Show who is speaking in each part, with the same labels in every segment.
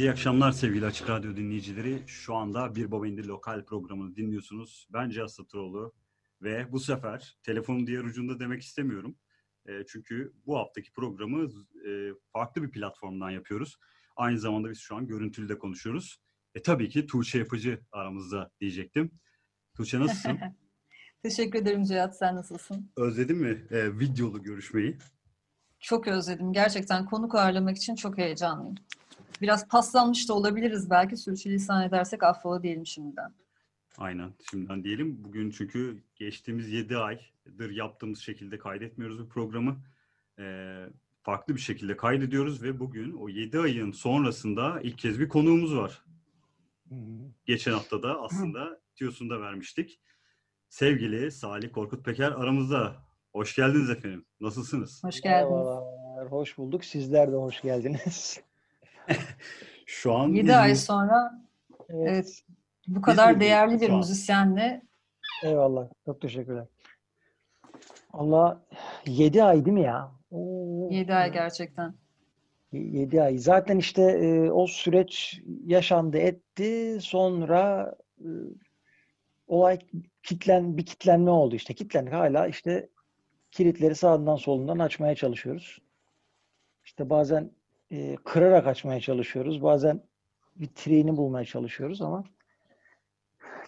Speaker 1: Herkese iyi akşamlar sevgili Açık Radyo dinleyicileri. Şu anda Bir Baba İndir Lokal programını dinliyorsunuz. Ben Cihaz Satıroğlu ve bu sefer telefonun diğer ucunda demek istemiyorum. E, çünkü bu haftaki programı e, farklı bir platformdan yapıyoruz. Aynı zamanda biz şu an görüntülü de konuşuyoruz. E tabii ki Tuğçe Yapıcı aramızda diyecektim. Tuğçe nasılsın?
Speaker 2: Teşekkür ederim Cihat. Sen nasılsın?
Speaker 1: Özledin mi e, videolu görüşmeyi?
Speaker 2: Çok özledim. Gerçekten konuk ağırlamak için çok heyecanlıyım. Biraz paslanmış da olabiliriz belki. Sürçülisan edersek affola diyelim şimdiden.
Speaker 1: Aynen. Şimdiden diyelim. Bugün çünkü geçtiğimiz 7 aydır yaptığımız şekilde kaydetmiyoruz bu programı. Ee, farklı bir şekilde kaydediyoruz ve bugün o 7 ayın sonrasında ilk kez bir konuğumuz var. Geçen hafta da aslında tiyosunu da vermiştik. Sevgili Salih Korkut Peker aramızda. Hoş geldiniz efendim. Nasılsınız?
Speaker 2: Hoş geldiniz.
Speaker 3: Merhabalar, hoş bulduk. Sizler de hoş geldiniz.
Speaker 1: Şu an
Speaker 2: 7 ay sonra
Speaker 3: Evet,
Speaker 2: evet, bu kadar değerli bir müzisyenle
Speaker 3: Eyvallah. Çok teşekkürler. Allah 7 ay değil mi ya? Oo,
Speaker 2: 7 ay gerçekten.
Speaker 3: 7 ay. Zaten işte e, o süreç yaşandı etti. Sonra e, olay kitlen bir kitlenme oldu işte. Kitlendik hala işte kilitleri sağından solundan açmaya çalışıyoruz. İşte bazen e, kırarak açmaya çalışıyoruz. Bazen bir triğini bulmaya çalışıyoruz ama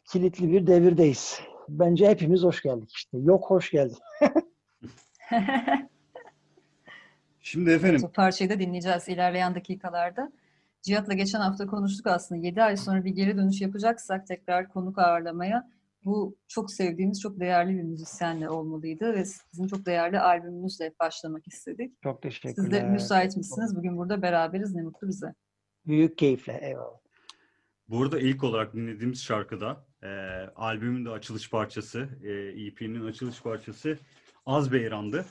Speaker 3: kilitli bir devirdeyiz. Bence hepimiz hoş geldik işte. Yok hoş geldin.
Speaker 1: Şimdi efendim
Speaker 2: Bu parçayı da dinleyeceğiz ilerleyen dakikalarda. Cihat'la geçen hafta konuştuk aslında. 7 ay sonra bir geri dönüş yapacaksak tekrar konuk ağırlamaya bu çok sevdiğimiz, çok değerli bir müzisyenle olmalıydı ve sizin çok değerli albümünüzle başlamak istedik.
Speaker 3: Çok teşekkürler.
Speaker 2: Siz de müsait misiniz? Bugün burada beraberiz. Ne mutlu bize.
Speaker 3: Büyük keyifle. Eyvallah.
Speaker 1: Burada ilk olarak dinlediğimiz şarkıda e, albümün de açılış parçası, e, EP'nin açılış parçası Az Beyran'dı.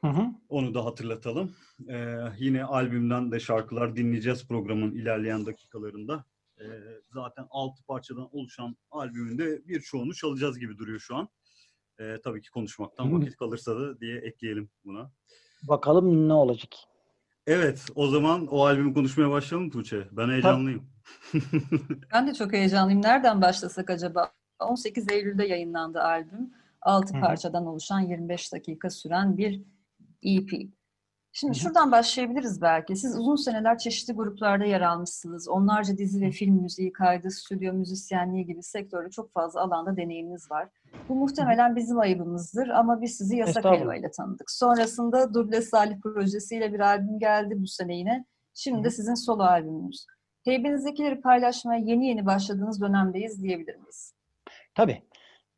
Speaker 3: Hı hı.
Speaker 1: Onu da hatırlatalım. E, yine albümden de şarkılar dinleyeceğiz programın ilerleyen dakikalarında. E, zaten altı parçadan oluşan albümünde birçoğunu çalacağız gibi duruyor şu an. E, tabii ki konuşmaktan vakit kalırsa da diye ekleyelim buna.
Speaker 3: Bakalım ne olacak.
Speaker 1: Evet, o zaman o albümü konuşmaya başlayalım Tuğçe. Ben heyecanlıyım.
Speaker 2: Ben de çok heyecanlıyım. Nereden başlasak acaba? 18 Eylül'de yayınlandı albüm. 6
Speaker 3: Hı hı.
Speaker 2: parçadan oluşan 25 dakika süren bir EP. Şimdi şuradan başlayabiliriz belki. Siz uzun seneler çeşitli gruplarda yer almışsınız. Onlarca dizi ve film müziği kaydı, stüdyo müzisyenliği gibi sektörde çok fazla alanda deneyiminiz var. Bu muhtemelen bizim ayıbımızdır ama biz sizi Yasak ile tanıdık. Sonrasında Duble Salih projesiyle bir albüm geldi bu sene yine. Şimdi de sizin solo albümünüz. Teybenizdekileri paylaşmaya yeni yeni başladığınız dönemdeyiz diyebilir miyiz?
Speaker 3: Tabii.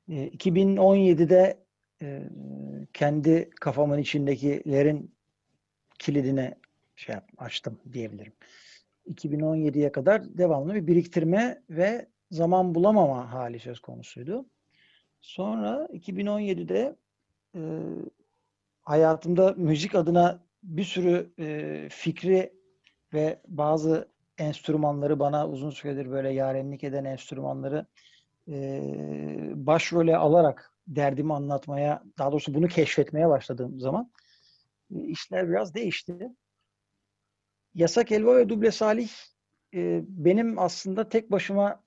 Speaker 3: E, 2017'de e, kendi kafamın içindekilerin kilidine şey yap, açtım diyebilirim. 2017'ye kadar devamlı bir biriktirme ve zaman bulamama hali söz konusuydu. Sonra 2017'de e, hayatımda müzik adına bir sürü e, fikri ve bazı enstrümanları bana uzun süredir böyle yarenlik eden enstrümanları e, başrole alarak derdimi anlatmaya, daha doğrusu bunu keşfetmeye başladığım zaman işler biraz değişti. Yasak Elva ve Duble Salih e, benim aslında tek başıma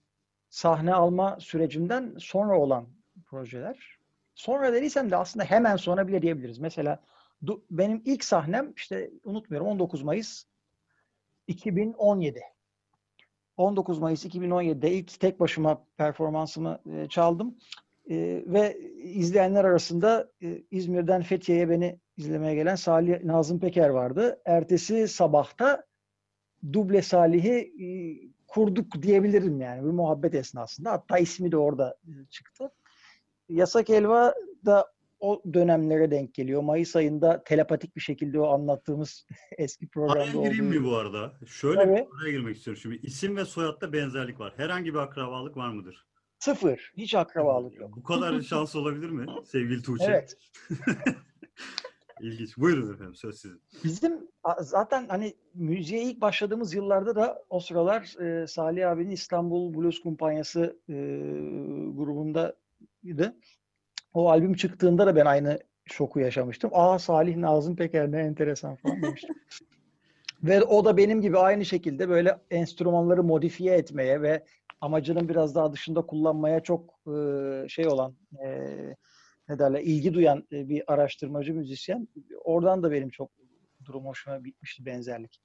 Speaker 3: sahne alma sürecimden sonra olan projeler. Sonra dediysem de aslında hemen sonra bile diyebiliriz. Mesela du- benim ilk sahnem işte unutmuyorum 19 Mayıs 2017. 19 Mayıs 2017'de ilk tek başıma performansımı e, çaldım. E, ve izleyenler arasında e, İzmir'den Fethiye'ye beni izlemeye gelen Salih Nazım Peker vardı. Ertesi sabahta Duble Salih'i e, kurduk diyebilirim yani bir muhabbet esnasında. Hatta ismi de orada e, çıktı. Yasak Elva da o dönemlere denk geliyor. Mayıs ayında telepatik bir şekilde o anlattığımız eski
Speaker 1: Araya
Speaker 3: programda
Speaker 1: gireyim
Speaker 3: olduğu
Speaker 1: mi bu arada? Şöyle
Speaker 3: Tabii.
Speaker 1: bir araya girmek istiyorum şimdi. İsim ve soyadda benzerlik var. Herhangi bir akrabalık var mıdır?
Speaker 3: sıfır. Hiç akrabalık yok.
Speaker 1: Bu kadar şans olabilir mi sevgili Tuğçe?
Speaker 3: Evet.
Speaker 1: İlginç. Buyurun efendim söz sizin.
Speaker 3: Bizim zaten hani müziğe ilk başladığımız yıllarda da o sıralar e, Salih abinin İstanbul Blues Kumpanyası e, grubundaydı. O albüm çıktığında da ben aynı şoku yaşamıştım. Aa Salih Nazım Peker ne enteresan falan demiştim. ve o da benim gibi aynı şekilde böyle enstrümanları modifiye etmeye ve amacının biraz daha dışında kullanmaya çok e, şey olan e, ne derler ilgi duyan e, bir araştırmacı müzisyen. Oradan da benim çok durum hoşuma bitmişti benzerlik.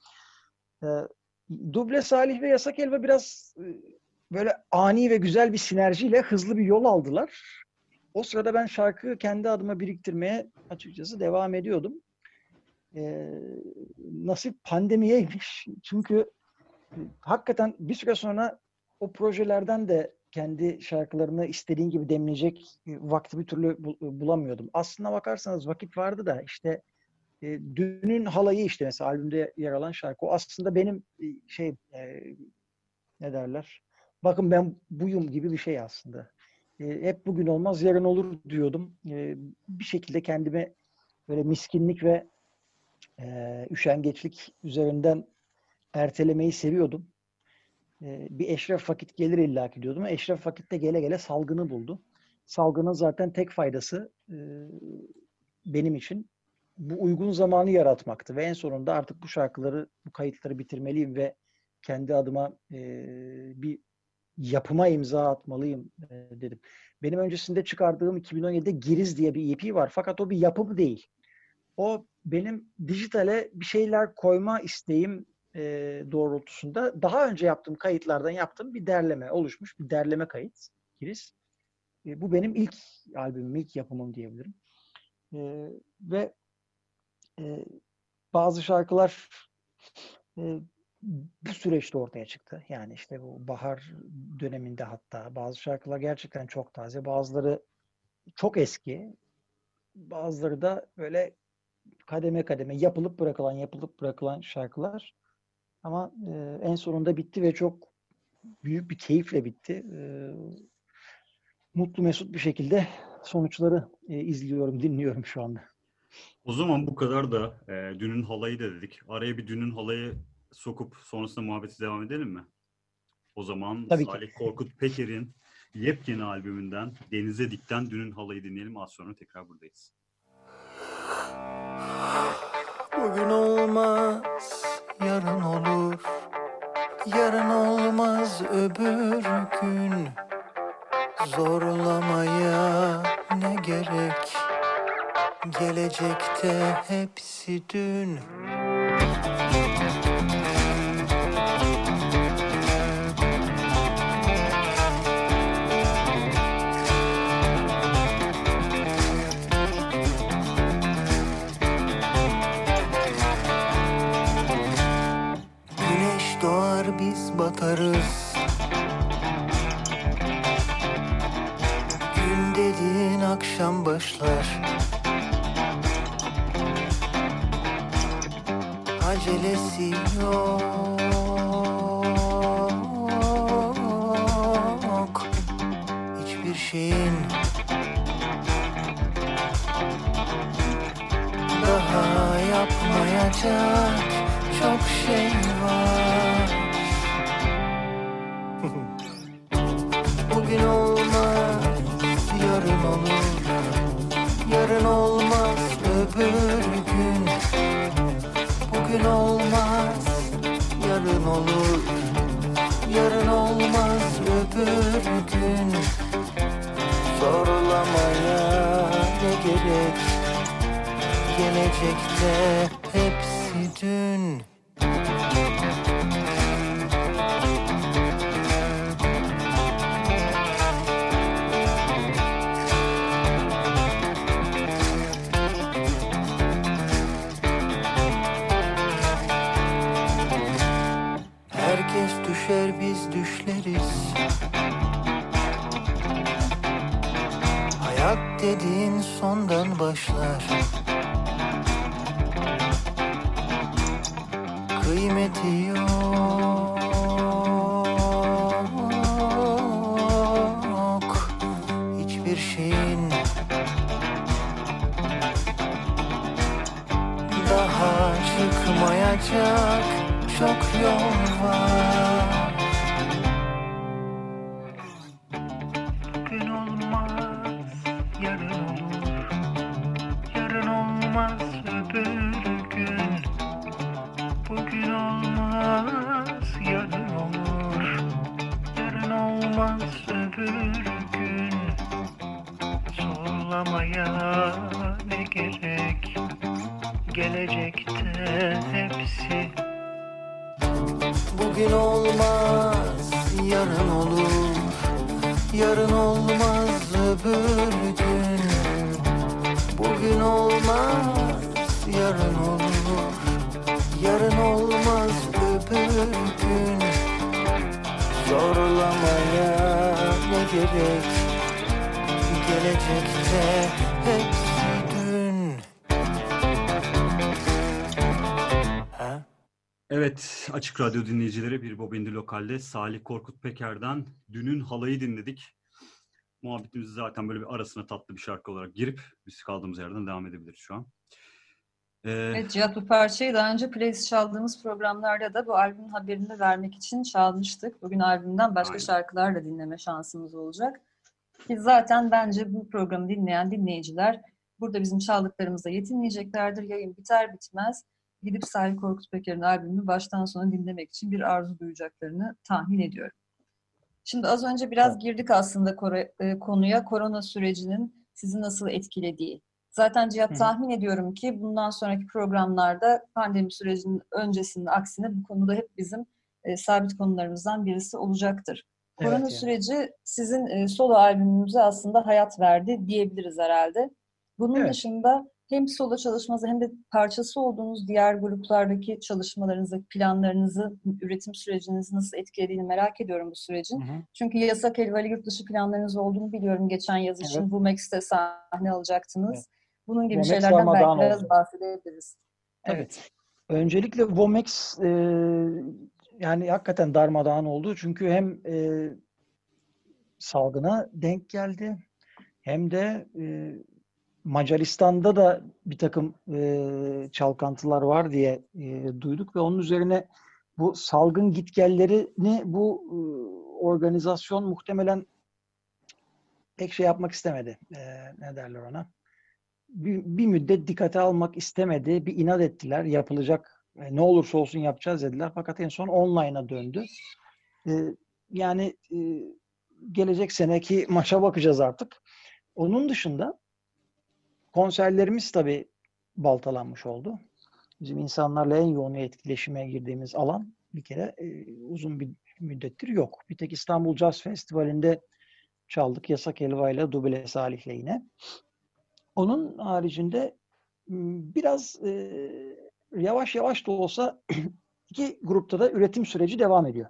Speaker 3: E, Duble Salih ve Yasak Elva biraz e, böyle ani ve güzel bir sinerjiyle hızlı bir yol aldılar. O sırada ben şarkı kendi adıma biriktirmeye açıkçası devam ediyordum. E, nasip pandemiyeymiş. Çünkü hakikaten bir süre sonra o projelerden de kendi şarkılarını istediğin gibi demleyecek e, vakti bir türlü bul- bulamıyordum. Aslına bakarsanız vakit vardı da işte e, dünün halayı işte mesela albümde yer alan şarkı. O aslında benim e, şey e, ne derler? Bakın ben buyum gibi bir şey aslında. E, hep bugün olmaz yarın olur diyordum. E, bir şekilde kendime böyle miskinlik ve e, üşengeçlik üzerinden ertelemeyi seviyordum. E, bir eşref vakit gelir illaki diyordum. Eşref vakitte gele gele salgını buldu. Salgının zaten tek faydası e, benim için bu uygun zamanı yaratmaktı ve en sonunda artık bu şarkıları, bu kayıtları bitirmeliyim ve kendi adıma e, bir yapıma imza atmalıyım e, dedim. Benim öncesinde çıkardığım 2017'de Giriz diye bir EP var fakat o bir yapım değil. O benim dijitale bir şeyler koyma isteğim e, doğrultusunda daha önce yaptığım kayıtlardan yaptığım bir derleme oluşmuş bir derleme kayıt Giriz. E, bu benim ilk albümüm, ilk yapımım diyebilirim. E, ve e, bazı şarkılar e, bu süreçte ortaya çıktı. Yani işte bu bahar döneminde hatta bazı şarkılar gerçekten çok taze, bazıları çok eski, bazıları da böyle kademe kademe yapılıp bırakılan, yapılıp bırakılan şarkılar. Ama e, en sonunda bitti ve çok büyük bir keyifle bitti. E, mutlu mesut bir şekilde sonuçları e, izliyorum, dinliyorum şu anda.
Speaker 1: O zaman bu kadar da e, dünün halayı da dedik. Araya bir dünün halayı sokup sonrasında muhabbeti devam edelim mi? O zaman
Speaker 3: Tabii ki.
Speaker 1: Salih Korkut Peker'in yepyeni albümünden Denize Dikten Dünün Halayı dinleyelim. Az sonra tekrar buradayız.
Speaker 4: Bugün olmaz, yarın olur. Yarın olmaz öbür gün. Zorlamaya ne gerek? Gelecekte hepsi dün akşam başlar. Acelesi yok. Hiçbir şeyin Daha yapmayacak çok şey var. Bugün olmaz, Gelecekte hepsi dün. Herkes düşer biz düşleriz. Hayat dediğin sondan başlar Bugün olmaz, yarın olur Yarın olmaz, öbür gün Sorulamaya ne gerek Gelecekte hepsi dün Ha?
Speaker 1: Evet, Açık Radyo dinleyicileri bir Bobindi Lokal'de Salih Korkut Peker'den Dünün Halayı dinledik. Muhabbetimizi zaten böyle bir arasına tatlı bir şarkı olarak girip biz kaldığımız yerden devam edebiliriz şu an. Ee,
Speaker 2: Evet Cihat bu parçayı daha önce playlist çaldığımız programlarda da bu albümün haberini vermek için çalmıştık. Bugün albümden başka
Speaker 1: Aynen.
Speaker 2: şarkılar da dinleme şansımız olacak. Ki zaten bence bu programı dinleyen dinleyiciler burada bizim çaldıklarımızla yetinmeyeceklerdir. Yayın biter bitmez gidip Salih Korkut Peker'in albümünü baştan sona dinlemek için bir arzu duyacaklarını tahmin ediyorum. Şimdi az önce biraz girdik aslında e, konuya korona sürecinin sizi nasıl etkilediği. Zaten Cihat tahmin ediyorum ki bundan sonraki programlarda pandemi sürecinin öncesinin aksine bu konuda hep bizim e, sabit konularımızdan birisi olacaktır.
Speaker 3: Evet,
Speaker 2: Korona
Speaker 3: yani.
Speaker 2: süreci sizin e, solo albümünüze aslında hayat verdi diyebiliriz herhalde. Bunun
Speaker 3: Evet.
Speaker 2: dışında hem solo çalışmanızı hem de parçası olduğunuz diğer gruplardaki çalışmalarınızı, planlarınızı, üretim sürecinizi nasıl etkilediğini merak ediyorum bu sürecin.
Speaker 3: Hı hı.
Speaker 2: Çünkü yasak elveli yurt dışı planlarınız olduğunu biliyorum. Geçen yaz için
Speaker 3: Evet.
Speaker 2: bu Max'te sahne alacaktınız.
Speaker 3: Evet.
Speaker 2: Bunun gibi
Speaker 3: Vomex
Speaker 2: şeylerden belki biraz
Speaker 3: oldu.
Speaker 2: bahsedebiliriz.
Speaker 3: Evet. Öncelikle Vomex e, yani hakikaten darmadağın oldu. Çünkü hem e, salgına denk geldi hem de e, Macaristan'da da bir takım e, çalkantılar var diye e, duyduk ve onun üzerine bu salgın gitgellerini bu e, organizasyon muhtemelen pek şey yapmak istemedi. E, ne derler ona? Bir, bir müddet dikkate almak istemedi. Bir inat ettiler. Yapılacak e, ne olursa olsun yapacağız dediler. Fakat en son online'a döndü. E, yani e, gelecek seneki maça bakacağız artık. Onun dışında konserlerimiz tabii baltalanmış oldu. Bizim insanlarla en yoğun etkileşime girdiğimiz alan bir kere e, uzun bir müddettir yok. Bir tek İstanbul Jazz Festivali'nde çaldık Yasak Elva ile Duble Salih'le yine. Onun haricinde biraz e, yavaş yavaş da olsa iki grupta da üretim süreci devam ediyor.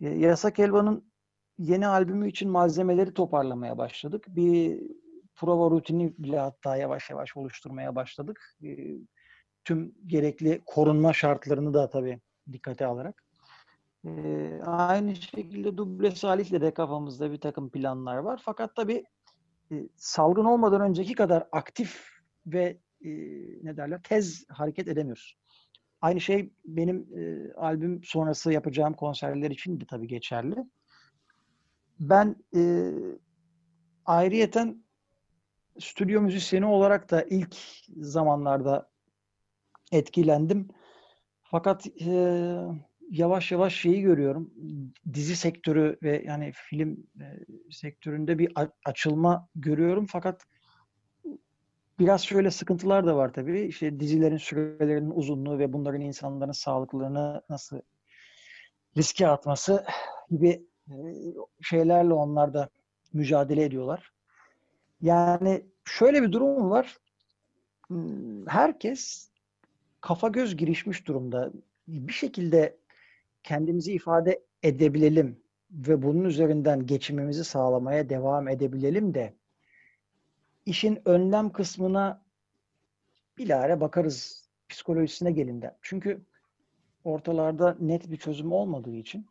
Speaker 3: Yasak Elva'nın yeni albümü için malzemeleri toparlamaya başladık. Bir prova rutini bile hatta yavaş yavaş oluşturmaya başladık. E, tüm gerekli korunma şartlarını da tabii dikkate alarak. E, aynı şekilde Duble Salih'le de kafamızda bir takım planlar var. Fakat tabii e, salgın olmadan önceki kadar aktif ve e, ne derler tez hareket edemiyoruz. Aynı şey benim e, albüm sonrası yapacağım konserler için de tabii geçerli. Ben e, ayrıyeten stüdyo müzisyeni olarak da ilk zamanlarda etkilendim. Fakat e, yavaş yavaş şeyi görüyorum. Dizi sektörü ve yani film e, sektöründe bir açılma görüyorum. Fakat biraz şöyle sıkıntılar da var tabii. İşte dizilerin sürelerinin uzunluğu ve bunların insanların sağlıklarını nasıl riske atması gibi e, şeylerle onlar da mücadele ediyorlar. Yani şöyle bir durum var. Hmm, Herkes kafa göz girişmiş durumda. Bir şekilde kendimizi ifade edebilelim ve bunun üzerinden geçimimizi sağlamaya devam edebilelim de işin önlem kısmına bilahare bakarız psikolojisine gelin de. Çünkü ortalarda net bir çözüm olmadığı için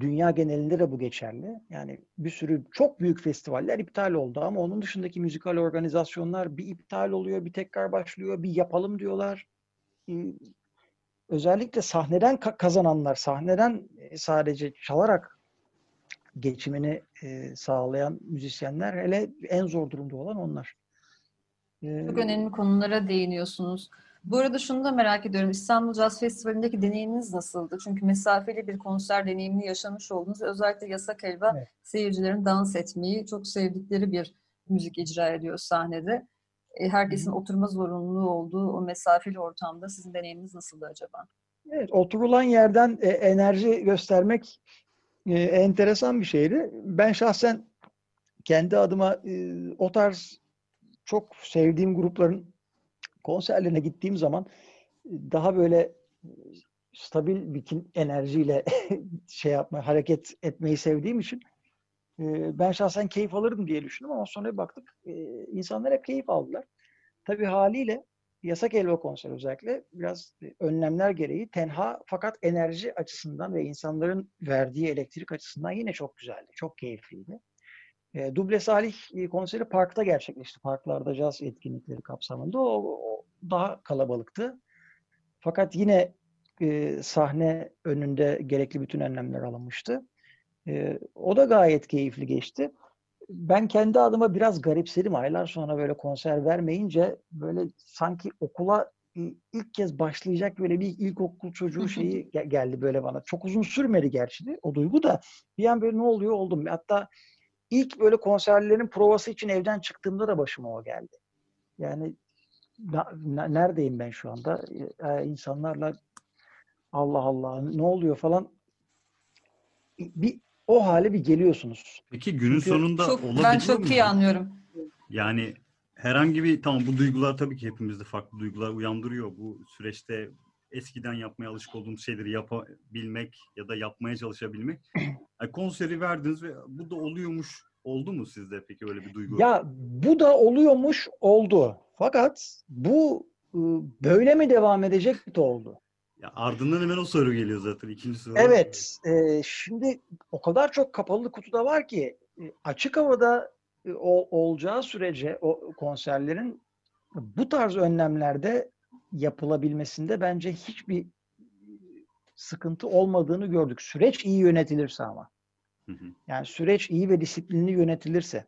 Speaker 3: dünya genelinde de bu geçerli. Yani bir sürü çok büyük festivaller iptal oldu ama onun dışındaki müzikal organizasyonlar bir iptal oluyor, bir tekrar başlıyor, bir yapalım diyorlar. Özellikle sahneden ka- kazananlar, sahneden e, sadece çalarak geçimini e, sağlayan müzisyenler hele en zor durumda olan onlar. Ee,
Speaker 2: Çok önemli konulara değiniyorsunuz. Bu arada şunu da merak ediyorum. İstanbul Jazz Festivali'ndeki deneyiminiz nasıldı? Çünkü mesafeli bir konser deneyimini yaşamış oldunuz. Özellikle Yasak Elva
Speaker 3: Evet.
Speaker 2: seyircilerin dans etmeyi çok sevdikleri bir müzik icra ediyor sahnede. E, Herkesin oturma zorunluluğu olduğu o mesafeli ortamda sizin deneyiminiz nasıldı acaba?
Speaker 3: Evet, oturulan yerden e, enerji göstermek e, enteresan bir şeydi. Ben şahsen kendi adıma e, o tarz çok sevdiğim grupların konserlerine gittiğim zaman e, daha böyle e, stabil bir enerjiyle şey yapma, hareket etmeyi sevdiğim için e, ben şahsen keyif alırdım diye düşündüm ama sonra bir baktık insanlar hep keyif aldılar. Tabii haliyle Yasak Elva konseri özellikle biraz önlemler gereği tenha fakat enerji açısından ve insanların verdiği elektrik açısından yine çok güzeldi. Çok keyifliydi. Duble Salih konseri parkta gerçekleşti. Parklarda caz etkinlikleri kapsamında. O daha kalabalıktı. Fakat yine e, sahne önünde gerekli bütün önlemler alınmıştı. E, o da gayet keyifli geçti. Ben kendi adıma biraz garipsedim. Aylar sonra böyle konser vermeyince böyle sanki okula i- ilk kez başlayacak böyle bir ilkokul çocuğu şeyi ge- geldi böyle bana. Çok uzun sürmedi gerçi de o duygu da. Bir an böyle ne oluyor oldum. Hatta ilk böyle konserlerin provası için evden çıktığımda da başıma o geldi. Yani neredeyim ben şu anda? Ee, insanlarla Allah Allah ne oluyor falan bir o hale bir geliyorsunuz.
Speaker 1: Peki günün
Speaker 3: Çünkü
Speaker 1: sonunda
Speaker 2: Çok,
Speaker 1: olabiliyor
Speaker 2: ben çok
Speaker 1: mu?
Speaker 2: iyi anlıyorum.
Speaker 1: Yani herhangi bir tamam bu duygular tabii ki hepimizde farklı duygular uyandırıyor. Bu süreçte eskiden yapmaya alışık olduğumuz şeyleri yapabilmek ya da yapmaya çalışabilmek. Yani konseri verdiniz ve bu da oluyormuş. Oldu mu sizde peki öyle bir duygu?
Speaker 3: Ya bu da oluyormuş oldu. Fakat bu ıı, böyle mi devam edecek de oldu.
Speaker 1: Ya ardından hemen o soru geliyor zaten. ikinci soru.
Speaker 3: Evet. e, şimdi o kadar çok kapalı kutuda var ki e, açık havada e, ol- olacağı sürece o konserlerin bu tarz önlemlerde yapılabilmesinde bence hiçbir sıkıntı olmadığını gördük. Süreç iyi yönetilirse ama.
Speaker 1: Hı hı.
Speaker 3: Yani süreç iyi ve disiplinli yönetilirse.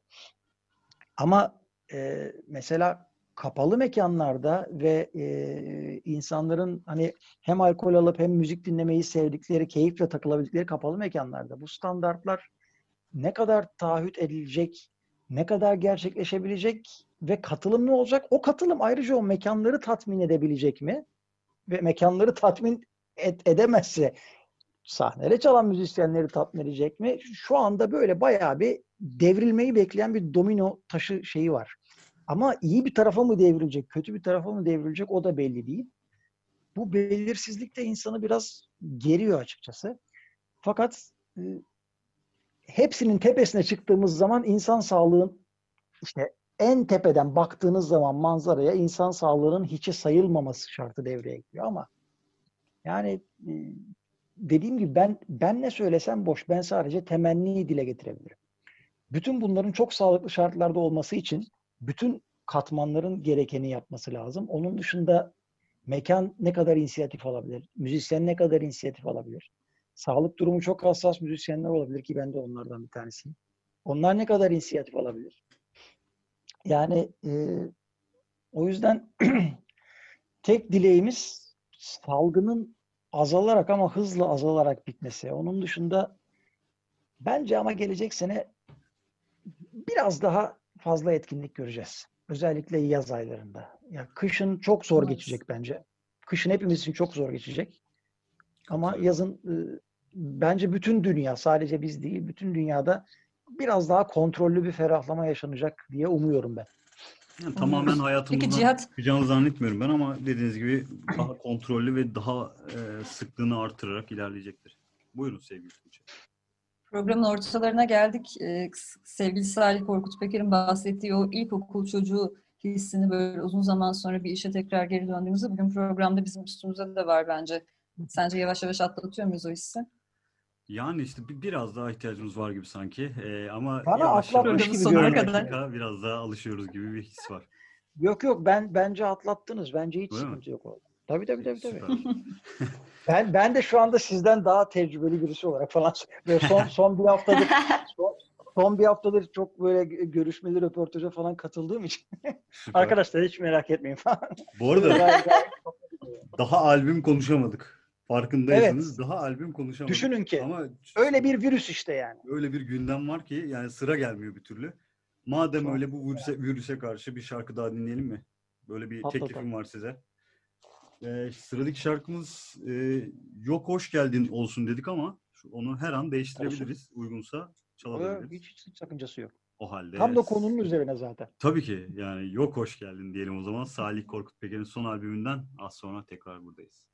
Speaker 3: Ama e, mesela kapalı mekanlarda ve e, insanların hani hem alkol alıp hem müzik dinlemeyi sevdikleri, keyifle takılabildikleri kapalı mekanlarda bu standartlar ne kadar taahhüt edilecek, ne kadar gerçekleşebilecek ve katılım ne olacak? O katılım ayrıca o mekanları tatmin edebilecek mi? Ve mekanları tatmin et- edemezse sahnede çalan müzisyenleri tatmin edecek mi? Şu anda böyle bayağı bir devrilmeyi bekleyen bir domino taşı şeyi var. Ama iyi bir tarafa mı devrilecek, kötü bir tarafa mı devrilecek o da belli değil. Bu belirsizlik de insanı biraz geriyor açıkçası. Fakat e, hepsinin tepesine çıktığımız zaman insan sağlığın işte en tepeden baktığınız zaman manzaraya insan sağlığının hiçe sayılmaması şartı devreye giriyor ama yani e, dediğim gibi ben ben ne söylesem boş. Ben sadece temenniyi dile getirebilirim. Bütün bunların çok sağlıklı şartlarda olması için bütün katmanların gerekeni yapması lazım. Onun dışında mekan ne kadar inisiyatif alabilir? Müzisyen ne kadar inisiyatif alabilir? Sağlık durumu çok hassas müzisyenler olabilir ki ben de onlardan bir tanesiyim. Onlar ne kadar inisiyatif alabilir? Yani e, o yüzden tek dileğimiz salgının azalarak ama hızlı azalarak bitmesi. Onun dışında bence ama gelecek sene biraz daha fazla etkinlik göreceğiz. Özellikle yaz aylarında. Ya kışın çok zor
Speaker 2: Evet.
Speaker 3: geçecek bence. Kışın hepimiz için çok zor geçecek. Ama
Speaker 1: Tabii.
Speaker 3: yazın e, bence bütün dünya sadece biz değil bütün dünyada biraz daha kontrollü bir ferahlama yaşanacak diye umuyorum ben.
Speaker 1: Yani tamamen hayatımızdan
Speaker 2: Peki Cihat-
Speaker 1: çıkacağını zannetmiyorum ben ama dediğiniz gibi daha kontrollü ve daha e, sıklığını artırarak ilerleyecektir. Buyurun sevgili Tuğçe.
Speaker 2: Programın ortalarına geldik. Ee, sevgili Salih Korkut Peker'in bahsettiği o ilkokul çocuğu hissini böyle uzun zaman sonra bir işe tekrar geri döndüğümüzde bugün programda bizim üstümüzde de var bence. Sence yavaş yavaş atlatıyor muyuz o hissi?
Speaker 1: Yani işte bir, biraz daha ihtiyacımız var gibi sanki E, ama
Speaker 3: Bana
Speaker 1: yavaş
Speaker 3: atlatmış
Speaker 2: gibi görünüyor.
Speaker 1: dakika biraz daha alışıyoruz gibi bir his var.
Speaker 3: Yok yok ben bence atlattınız. Bence hiç
Speaker 1: Öyle mi?
Speaker 3: sıkıntı yok orada. Tabii tabii tabii. tabii. Ben ben de şu anda sizden daha tecrübeli birisi olarak falan böyle son son bir haftadır son, son bir haftadır çok böyle görüşmeli röportaja falan katıldığım için
Speaker 1: Süper.
Speaker 3: arkadaşlar hiç merak etmeyin falan.
Speaker 1: Bu arada
Speaker 3: Gayet- gayet-
Speaker 1: daha albüm konuşamadık. Farkındaysanız daha albüm konuşamadık.
Speaker 3: Düşünün ki
Speaker 1: Ama
Speaker 3: öyle bir virüs işte yani.
Speaker 1: öyle bir gündem var ki yani sıra gelmiyor bir türlü. Madem
Speaker 3: Çok
Speaker 1: öyle bu virüse, virüse karşı bir şarkı daha dinleyelim mi? Böyle bir
Speaker 3: Patlatalım.
Speaker 1: teklifim var size. Ee, sıradaki şarkımız e, Yok Hoş Geldin olsun dedik ama onu her an değiştirebiliriz. Uygunsa
Speaker 3: Öyle,
Speaker 1: çalabiliriz.
Speaker 3: hiç, hiç sakıncası yok.
Speaker 1: O halde.
Speaker 3: Tam da konunun üzerine zaten.
Speaker 1: Tabii ki yani Yok Hoş Geldin diyelim o zaman. Salih Korkut Peker'in son albümünden az sonra tekrar buradayız.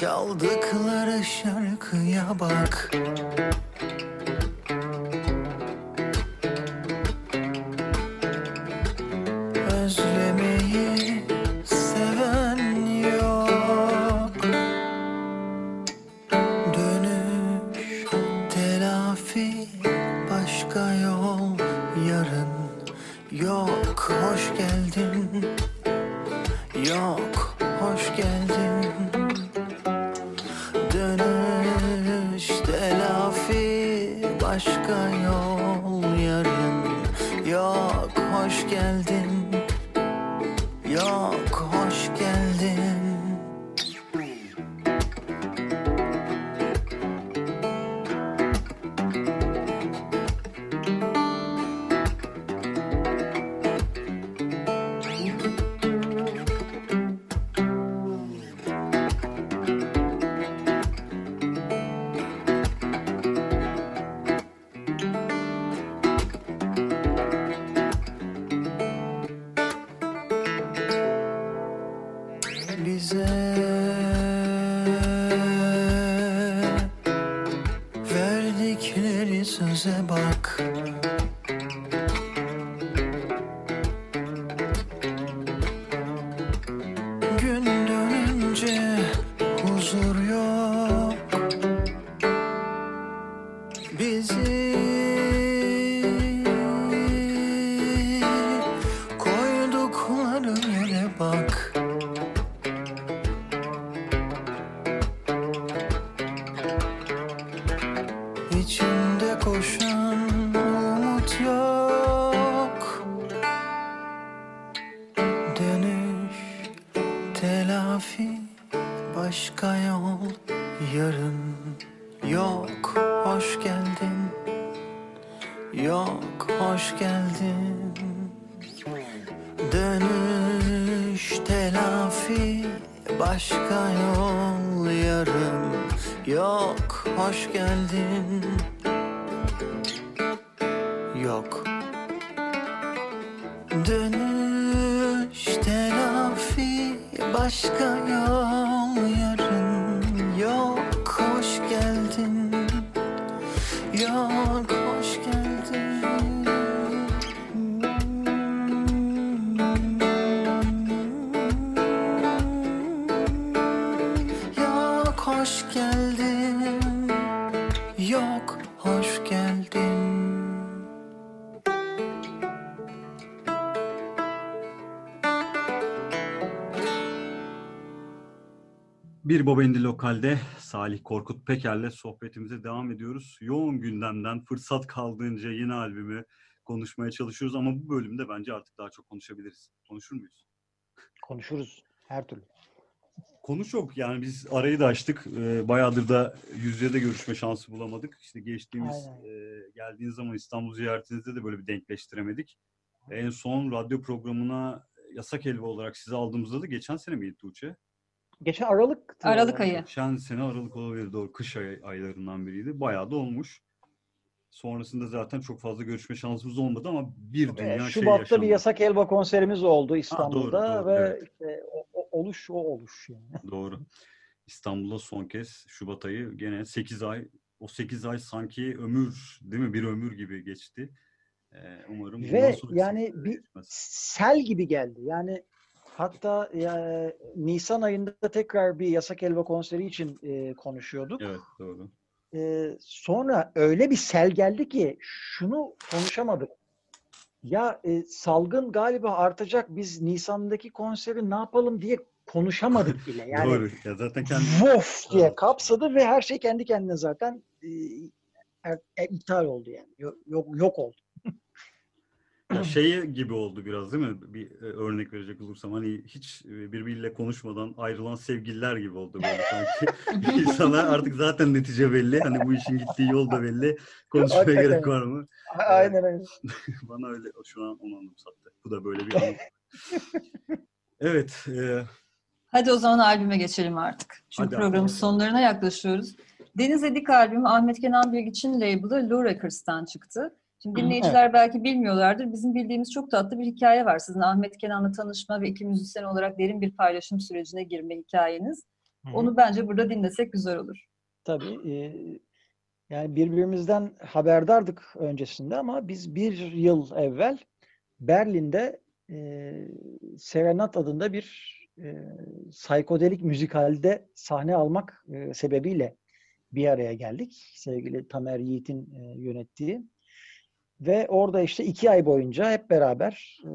Speaker 4: Çaldıkları şarkıya bak koşan umut yok. Dönüş telafi başka yol yarın yok. Hoş geldin yok. Hoş geldin. Dönüş telafi başka yol yarım yok. Hoş geldin.
Speaker 1: Bir Baba Indi Lokal'de Salih Korkut Peker'le sohbetimize devam ediyoruz. Yoğun gündemden fırsat kaldığınca yeni albümü konuşmaya çalışıyoruz ama bu bölümde bence artık daha çok konuşabiliriz. Konuşur muyuz?
Speaker 3: Konuşuruz her türlü.
Speaker 1: Konu çok yani biz arayı da açtık. Ee, bayağıdır da yüz yüze de görüşme şansı bulamadık. İşte geçtiğimiz e, geldiğiniz zaman İstanbul ziyaretinizde de böyle bir denkleştiremedik. En son radyo programına yasak helva olarak sizi aldığımızda da geçen sene miydi Tuğçe?
Speaker 3: Geçen Aralık
Speaker 2: Aralık ayı.
Speaker 1: Geçen sene Aralık olabilir doğru. Kış ay- aylarından biriydi. Bayağı da olmuş. Sonrasında zaten çok fazla görüşme şansımız olmadı ama bir
Speaker 3: Ee,
Speaker 1: dünya şey
Speaker 3: Şubat'ta
Speaker 1: yaşandı.
Speaker 3: bir Yasak Elba konserimiz oldu İstanbul'da
Speaker 1: doğru,
Speaker 3: ve
Speaker 1: evet.
Speaker 3: işte o, o- oluş o oluş yani.
Speaker 1: Doğru. İstanbul'da son kez Şubat ayı gene 8 ay. O 8 ay sanki ömür değil mi? Bir ömür gibi geçti. Ee, umarım bundan
Speaker 3: Ve yani bir
Speaker 1: geçmez.
Speaker 3: sel gibi geldi. Yani hatta ya, Nisan ayında tekrar bir Yasak Elba konseri için e, konuşuyorduk.
Speaker 1: Evet doğru.
Speaker 3: E, sonra öyle bir sel geldi ki şunu konuşamadık. Ya e, salgın galiba artacak. Biz Nisan'daki konseri ne yapalım diye konuşamadık bile. Yani
Speaker 1: Doğru. Ya zaten kendi
Speaker 3: vof diye
Speaker 1: Evet.
Speaker 3: kapsadı ve her şey kendi kendine zaten e, er- e, iptal oldu yani. Yok, yok, yok oldu.
Speaker 1: Ya şey gibi oldu biraz değil mi? Bir e, örnek verecek olursam hani hiç e, birbiriyle konuşmadan ayrılan sevgililer gibi oldu böyle sanki. İnsanlar artık zaten netice belli. Hani bu işin gittiği yol da belli. Konuşmaya
Speaker 3: Hakikaten.
Speaker 1: gerek var mı?
Speaker 3: Aynen aynen.
Speaker 1: Bana öyle şu an onu anımsattı. Bu da böyle bir anım. Evet. e,
Speaker 2: Hadi o zaman albüme geçelim artık. Çünkü
Speaker 1: Hadi
Speaker 2: programın
Speaker 1: albüme.
Speaker 2: sonlarına yaklaşıyoruz. Deniz Edik albümü Ahmet Kenan Bilgiç'in label'ı Lou Records'tan çıktı. Şimdi dinleyiciler belki bilmiyorlardır. Bizim bildiğimiz çok tatlı bir hikaye var. Sizin Ahmet Kenan'la tanışma ve iki müzisyen olarak derin bir paylaşım sürecine girme hikayeniz. Onu bence burada dinlesek güzel olur.
Speaker 3: Tabii. e, yani birbirimizden haberdardık öncesinde ama biz bir yıl evvel Berlin'de e, Serenat adında bir e, psikodelik müzikalde sahne almak e, sebebiyle bir araya geldik. Sevgili Tamer Yiğit'in e, yönettiği. Ve orada işte iki ay boyunca hep beraber e,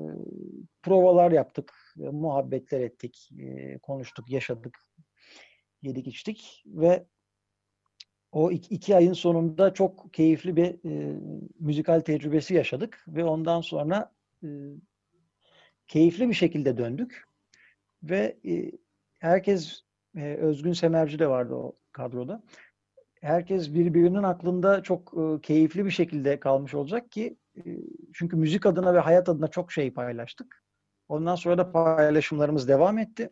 Speaker 3: provalar yaptık, e, muhabbetler ettik, e, konuştuk, yaşadık, yedik içtik. Ve o iki, iki ayın sonunda çok keyifli bir e, müzikal tecrübesi yaşadık. Ve ondan sonra e, keyifli bir şekilde döndük. Ve e, herkes e, Özgün Semerci de vardı o kadroda. Herkes birbirinin aklında çok e, keyifli bir şekilde kalmış olacak ki e, çünkü müzik adına ve hayat adına çok şey paylaştık. Ondan sonra da paylaşımlarımız devam etti.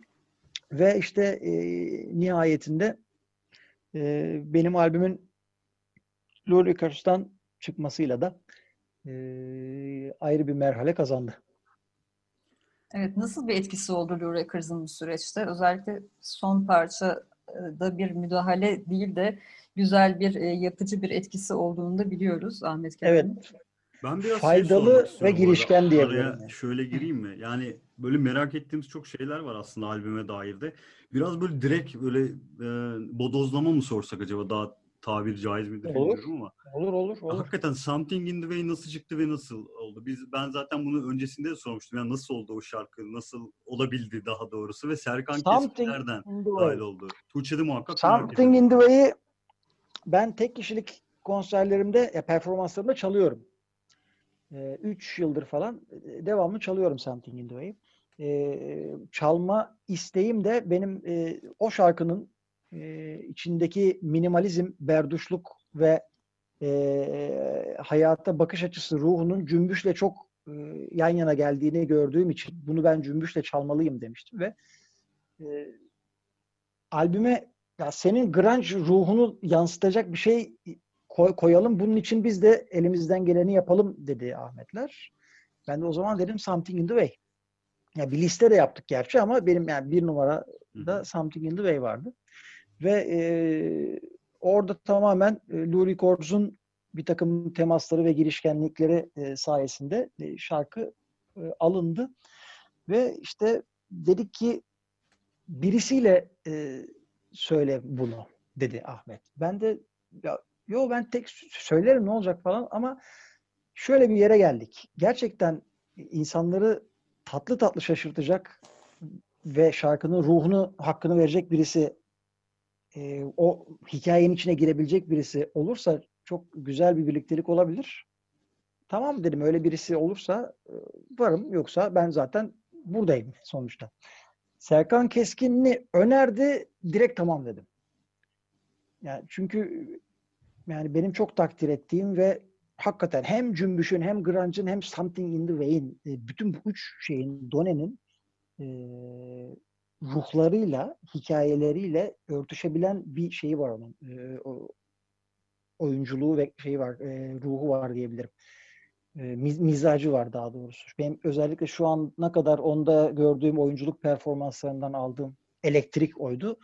Speaker 3: Ve işte e, nihayetinde e, benim albümün Lou Records'tan çıkmasıyla da e, ayrı bir merhale kazandı.
Speaker 2: Evet, nasıl bir etkisi oldu Lou Records'ın bu süreçte? Özellikle son parçada bir müdahale değil de güzel bir, e, yapıcı bir etkisi olduğunu da biliyoruz Ahmet
Speaker 3: Evet.
Speaker 2: Kenan'ın.
Speaker 1: Ben biraz şey
Speaker 3: Faydalı
Speaker 1: sormak
Speaker 3: ve girişken diye
Speaker 1: Araya
Speaker 3: biliyorum yani.
Speaker 1: şöyle gireyim mi? Yani böyle merak ettiğimiz çok şeyler var aslında albüme dair de. Biraz böyle direkt böyle e, bodozlama mı sorsak acaba daha tabir caiz midir
Speaker 3: Olur.
Speaker 1: bilmiyorum ama.
Speaker 3: Olur olur olur.
Speaker 1: Hakikaten Something in the Way nasıl çıktı ve nasıl oldu? Biz ben zaten bunu öncesinde de sormuştum. Yani nasıl oldu o şarkı? Nasıl olabildi daha doğrusu ve Serkan
Speaker 3: Something
Speaker 1: Keskin nereden
Speaker 3: in the
Speaker 1: dahil oldu? Tuğçe'de muhakkak merak
Speaker 3: Something in the Way'i ben tek kişilik konserlerimde, ya performanslarımda çalıyorum. 3 yıldır falan e, devamlı çalıyorum Something in the Way'i. E, çalma isteğim de benim e, o şarkının e, içindeki minimalizm, berduşluk ve e, hayata bakış açısı, ruhunun cümbüşle çok e, yan yana geldiğini gördüğüm için bunu ben cümbüşle çalmalıyım demiştim ve e, albüme ya senin grunge ruhunu yansıtacak bir şey koy, koyalım. Bunun için biz de elimizden geleni yapalım dedi Ahmetler. Ben de o zaman dedim Something in the Way. Ya bir liste de yaptık gerçi ama benim yani bir numara da Something in the Way vardı. Ve e, orada tamamen e, Lou Records'un bir takım temasları ve girişkenlikleri e, sayesinde e, şarkı e, alındı. Ve işte dedik ki birisiyle e, söyle bunu dedi Ahmet. Ben de ya, yo ben tek söylerim ne olacak falan ama şöyle bir yere geldik. Gerçekten insanları tatlı tatlı şaşırtacak ve şarkının ruhunu, hakkını verecek birisi e, o hikayenin içine girebilecek birisi olursa çok güzel bir birliktelik olabilir. Tamam dedim öyle birisi olursa e, varım yoksa ben zaten buradayım sonuçta. Serkan Keskin'i önerdi direkt tamam dedim. Yani çünkü yani benim çok takdir ettiğim ve hakikaten hem Cümbüş'ün hem Grunge'ın hem Something in the Way'in e, bütün bu üç şeyin Done'nin e, ruhlarıyla, hikayeleriyle örtüşebilen bir şeyi var onun. E, o, oyunculuğu ve şeyi var, e, ruhu var diyebilirim. E, miz, mizacı var daha doğrusu. Benim özellikle şu ana kadar onda gördüğüm oyunculuk performanslarından aldığım elektrik oydu.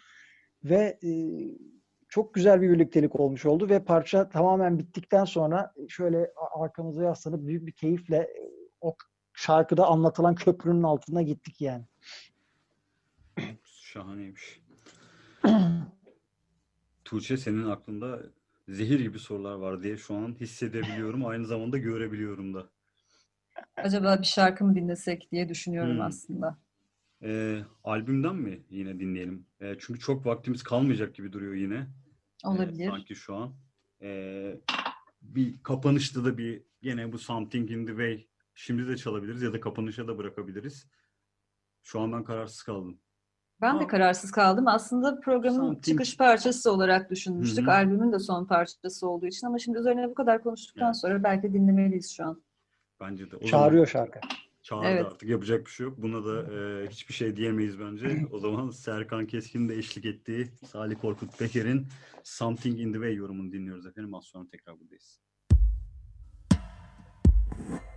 Speaker 3: Ve e, çok güzel bir birliktelik olmuş oldu ve parça tamamen bittikten sonra şöyle arkamıza yaslanıp büyük bir keyifle o şarkıda anlatılan köprünün altına gittik yani.
Speaker 1: Şahaneymiş. Tuğçe senin aklında zehir gibi sorular var diye şu an hissedebiliyorum. Aynı zamanda görebiliyorum da.
Speaker 2: Acaba bir şarkı mı dinlesek diye düşünüyorum
Speaker 1: Hmm.
Speaker 2: aslında.
Speaker 1: Ee, albümden mi yine dinleyelim? Ee, çünkü çok vaktimiz kalmayacak gibi duruyor yine. Ee,
Speaker 2: Olabilir.
Speaker 1: sanki şu an. Ee, bir kapanışta da bir yine bu Something in the Way şimdi de çalabiliriz ya da kapanışa da bırakabiliriz. Şu an ben kararsız kaldım.
Speaker 2: Ben de kararsız kaldım. Aslında programın
Speaker 1: Something-
Speaker 2: çıkış parçası olarak düşünmüştük.
Speaker 1: Hı hı.
Speaker 2: Albümün de son parçası olduğu için ama şimdi üzerine bu kadar konuştuktan
Speaker 1: Evet.
Speaker 2: sonra belki dinlemeliyiz şu an.
Speaker 1: Bence de. O
Speaker 3: Çağırıyor
Speaker 1: zaman
Speaker 3: şarkı.
Speaker 1: çağırdı
Speaker 2: Evet.
Speaker 1: artık yapacak bir şey yok. Buna da e, hiçbir şey diyemeyiz bence. O zaman Serkan Keskin'in de eşlik ettiği Salih Korkut Peker'in Something in the Way yorumunu dinliyoruz efendim. Az sonra tekrar buradayız.
Speaker 4: Something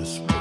Speaker 4: this.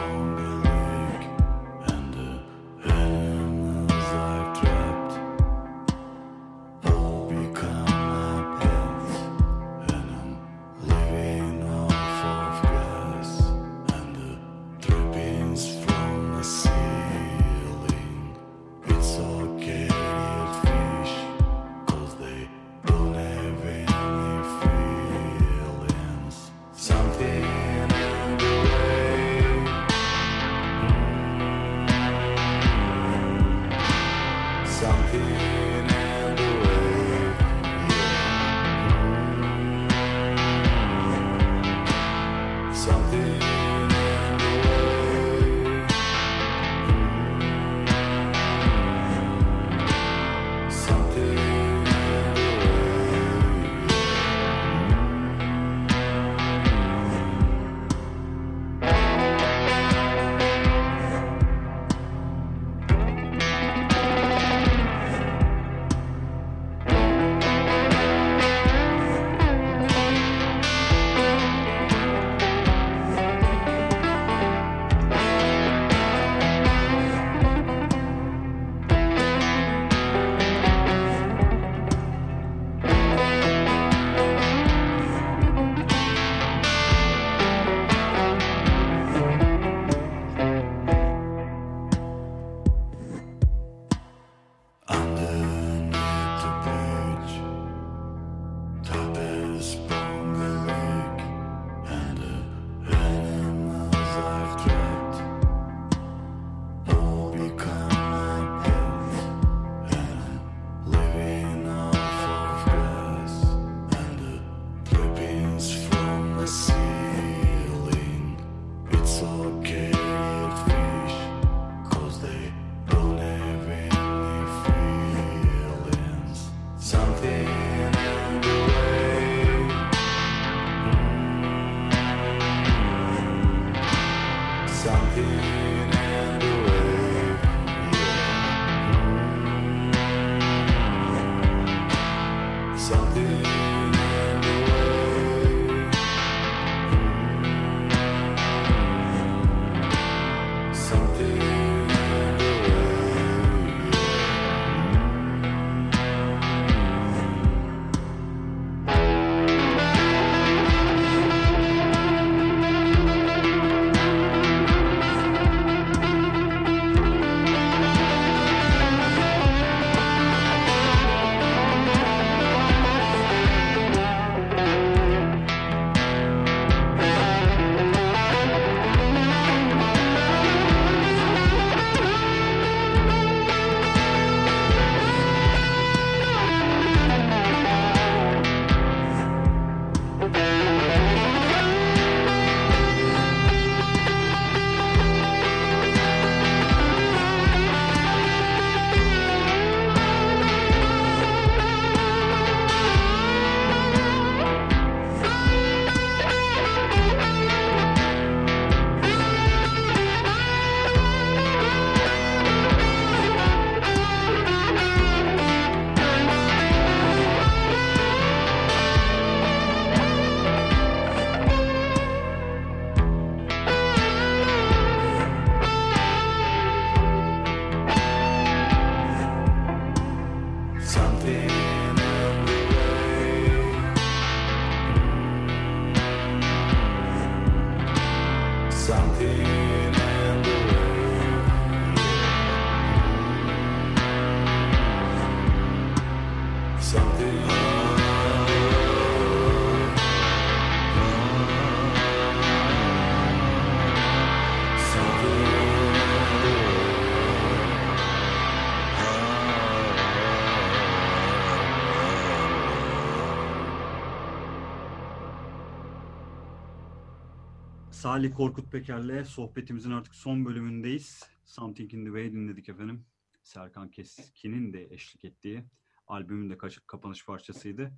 Speaker 1: Salih Korkut Peker'le sohbetimizin artık son bölümündeyiz. Something in the Way dinledik efendim. Serkan Keskin'in de eşlik ettiği albümün de kaç- kapanış parçasıydı.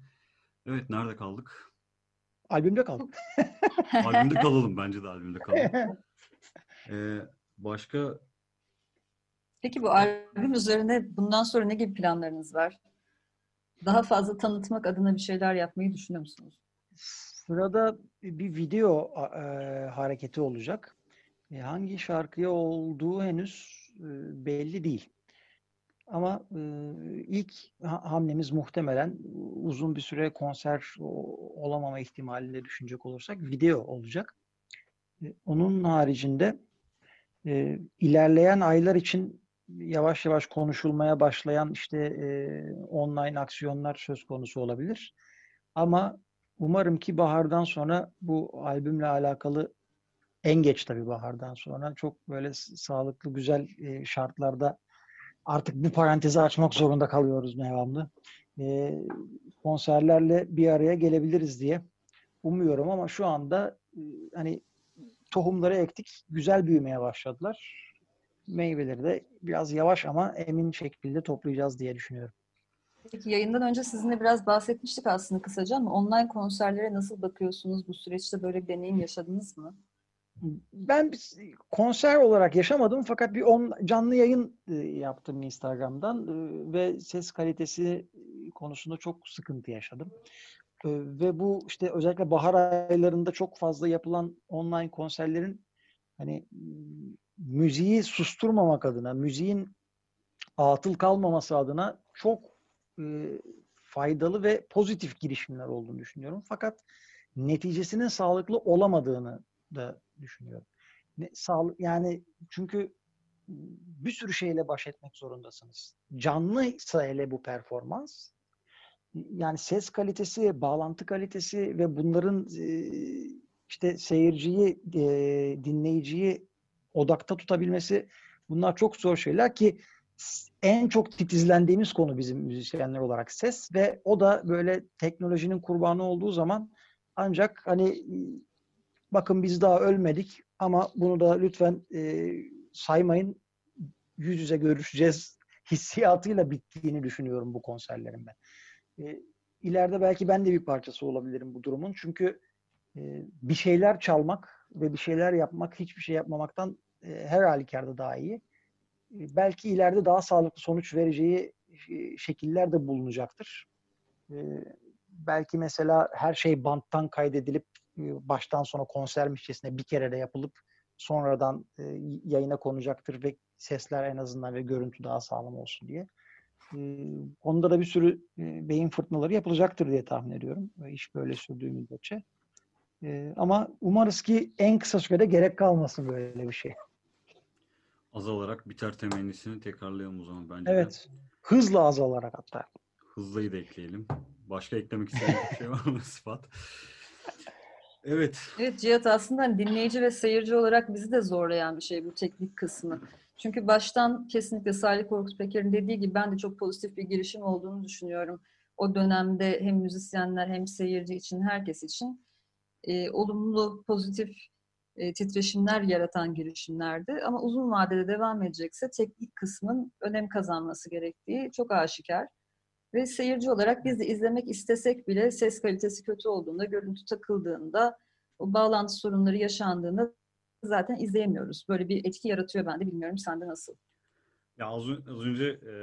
Speaker 1: Evet nerede kaldık?
Speaker 3: Albümde kaldık.
Speaker 1: Albümde kalalım bence de albümde kalalım. Ee, başka
Speaker 2: Peki bu albüm üzerine bundan sonra ne gibi planlarınız var? Daha fazla tanıtmak adına bir şeyler yapmayı düşünüyor musunuz?
Speaker 3: Sırada bir video e, hareketi olacak. E, hangi şarkıya olduğu henüz e, belli değil. Ama e, ilk ha- hamlemiz muhtemelen uzun bir süre konser olamama ihtimalini düşünecek olursak video olacak. E, onun haricinde e, ilerleyen aylar için yavaş yavaş konuşulmaya başlayan işte e, online aksiyonlar söz konusu olabilir. Ama umarım ki bahardan sonra bu albümle alakalı en geç tabii bahardan sonra çok böyle sağlıklı güzel e, şartlarda artık bu parantezi açmak zorunda kalıyoruz devamlı. E, konserlerle bir araya gelebiliriz diye umuyorum ama şu anda e, hani tohumları ektik, güzel büyümeye başladılar. Meyveleri de biraz yavaş ama emin şekilde toplayacağız diye düşünüyorum.
Speaker 2: Peki yayından önce sizinle biraz bahsetmiştik aslında kısaca ama online konserlere nasıl bakıyorsunuz? Bu süreçte böyle bir deneyim yaşadınız mı?
Speaker 3: Ben konser olarak yaşamadım fakat bir on, canlı yayın e, yaptım Instagram'dan e, ve ses kalitesi konusunda çok sıkıntı yaşadım. E, Ve bu işte özellikle bahar aylarında çok fazla yapılan online konserlerin hani müziği susturmamak adına, müziğin atıl kalmaması adına çok e, faydalı ve pozitif girişimler olduğunu düşünüyorum. Fakat neticesinin sağlıklı olamadığını da düşünüyorum. Ne, sağlık yani çünkü bir sürü şeyle baş etmek zorundasınız. Canlıysa hele bu performans yani ses kalitesi, bağlantı kalitesi ve bunların e, işte seyirciyi, e, dinleyiciyi odakta tutabilmesi bunlar çok zor şeyler ki en çok titizlendiğimiz konu bizim müzisyenler olarak ses ve o da böyle teknolojinin kurbanı olduğu zaman ancak hani bakın biz daha ölmedik ama bunu da lütfen e, saymayın yüz yüze görüşeceğiz hissiyatıyla bittiğini düşünüyorum bu konserlerin ben. E, ileride belki ben de bir parçası olabilirim bu durumun. Çünkü e, bir şeyler çalmak ve bir şeyler yapmak hiçbir şey yapmamaktan e, her halükarda daha iyi. Belki ileride daha sağlıklı sonuç vereceği e, şekiller de bulunacaktır. E, belki mesela her şey banttan kaydedilip e, baştan sona konsermişçesine bir kere de yapılıp sonradan yayına konacaktır ve sesler en azından ve görüntü daha sağlam olsun diye. Onda da bir sürü beyin fırtınaları yapılacaktır diye tahmin ediyorum. İş böyle sürdüğü müddetçe. Ama umarız ki en kısa sürede gerek kalmasın böyle bir şey.
Speaker 1: Azalarak biter temennisini tekrarlayalım o zaman bence. de.
Speaker 3: Evet. Hızla azalarak hatta.
Speaker 1: Hızlıyı da ekleyelim. Başka eklemek istediğin bir şey var mı Sıfat? Evet.
Speaker 2: Evet Cihat aslında hani dinleyici ve seyirci olarak bizi de zorlayan bir şey bu teknik kısmı. Çünkü baştan kesinlikle Salih Korkut Peker'in dediği gibi ben de çok pozitif bir girişim olduğunu düşünüyorum. O dönemde hem müzisyenler hem seyirci için herkes için e, olumlu, pozitif e, titreşimler yaratan girişimlerdi. Ama uzun vadede devam edecekse teknik kısmın önem kazanması gerektiği çok aşikar. Ve seyirci olarak biz de izlemek istesek bile ses kalitesi kötü olduğunda, görüntü takıldığında, o bağlantı sorunları yaşandığında zaten izleyemiyoruz. Böyle bir etki yaratıyor bende. Bilmiyorum sende nasıl?
Speaker 1: Ya az, az önce e,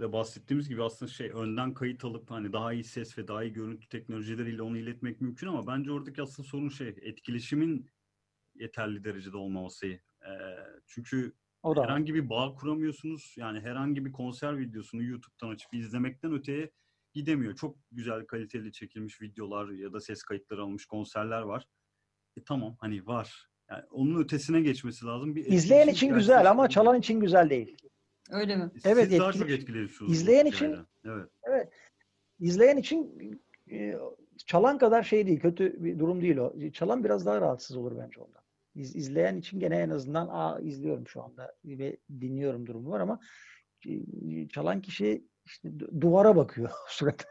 Speaker 1: de bahsettiğimiz gibi aslında şey önden kayıt alıp hani daha iyi ses ve daha iyi görüntü teknolojileriyle onu iletmek mümkün ama bence oradaki asıl sorun şey etkileşimin yeterli derecede olmaması. E, çünkü
Speaker 3: O da var.
Speaker 1: herhangi bir bağ kuramıyorsunuz. Yani herhangi bir konser videosunu YouTube'dan açıp izlemekten öteye gidemiyor. Çok güzel kaliteli çekilmiş videolar ya da ses kayıtları alınmış konserler var. E tamam hani var. Yani onun ötesine geçmesi lazım. Bir
Speaker 3: İzleyen için güzel ama çalan için güzel değil.
Speaker 2: Öyle mi?
Speaker 1: Siz
Speaker 3: Evet,
Speaker 1: daha
Speaker 3: etkili-
Speaker 1: çok etkileniyorsunuz. bu
Speaker 3: İzleyen için-
Speaker 1: hikayeden. Evet.
Speaker 3: İzleyen için e, çalan kadar şey değil, kötü bir durum değil o. Çalan biraz daha rahatsız olur bence ondan. İz, izleyen için gene en azından aa izliyorum şu anda ve dinliyorum durumu var ama e, çalan kişi işte du- duvara bakıyor sürekli.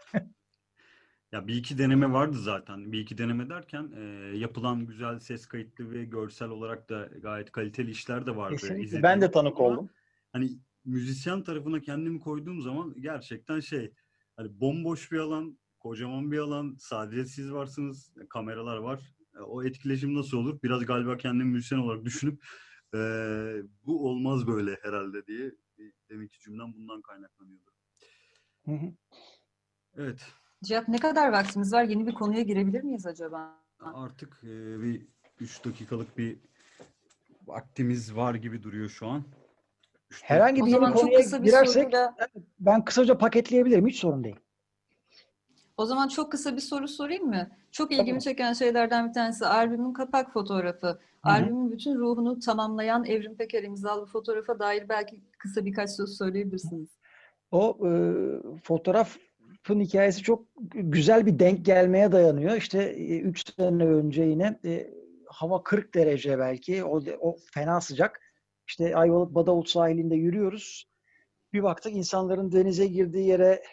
Speaker 1: Ya bir iki deneme vardı zaten. Bir iki deneme derken e, yapılan güzel ses kayıtlı ve görsel olarak da gayet kaliteli işler de vardı.
Speaker 3: Kesinlikle.
Speaker 1: izlediğim.
Speaker 3: Ben de tanık oldum.
Speaker 1: Hani müzisyen tarafına kendimi koyduğum zaman gerçekten şey hani bomboş bir alan, kocaman bir alan, sadece siz varsınız, kameralar var. E, O etkileşim nasıl olur? Biraz galiba kendimi müzisyen olarak düşünüp e, bu olmaz böyle herhalde diye deminki cümlem bundan kaynaklanıyordu.
Speaker 3: Hı hı.
Speaker 1: Evet.
Speaker 2: Cihat ne kadar vaktimiz var? Yeni bir konuya girebilir miyiz acaba?
Speaker 1: Artık e, bir 3 dakikalık bir vaktimiz var gibi duruyor şu an. Üç
Speaker 3: Herhangi bir yeni konuya
Speaker 2: kısa bir
Speaker 3: girersek
Speaker 2: soruyla
Speaker 3: ben kısaca paketleyebilirim. Hiç sorun değil.
Speaker 2: O zaman çok kısa bir soru sorayım mı? Çok ilgimi
Speaker 3: Tabii.
Speaker 2: çeken şeylerden bir tanesi albümün kapak fotoğrafı. Albümün bütün ruhunu tamamlayan Evrim Peker imzalı fotoğrafa dair belki kısa birkaç söz söyleyebilirsiniz.
Speaker 3: O e, fotoğrafın hikayesi çok güzel bir denk gelmeye dayanıyor. İşte 3 sene önce yine e, hava 40 derece belki. O, o fena sıcak. İşte Ayvalık Badavut sahilinde yürüyoruz. Bir baktık insanların denize girdiği yere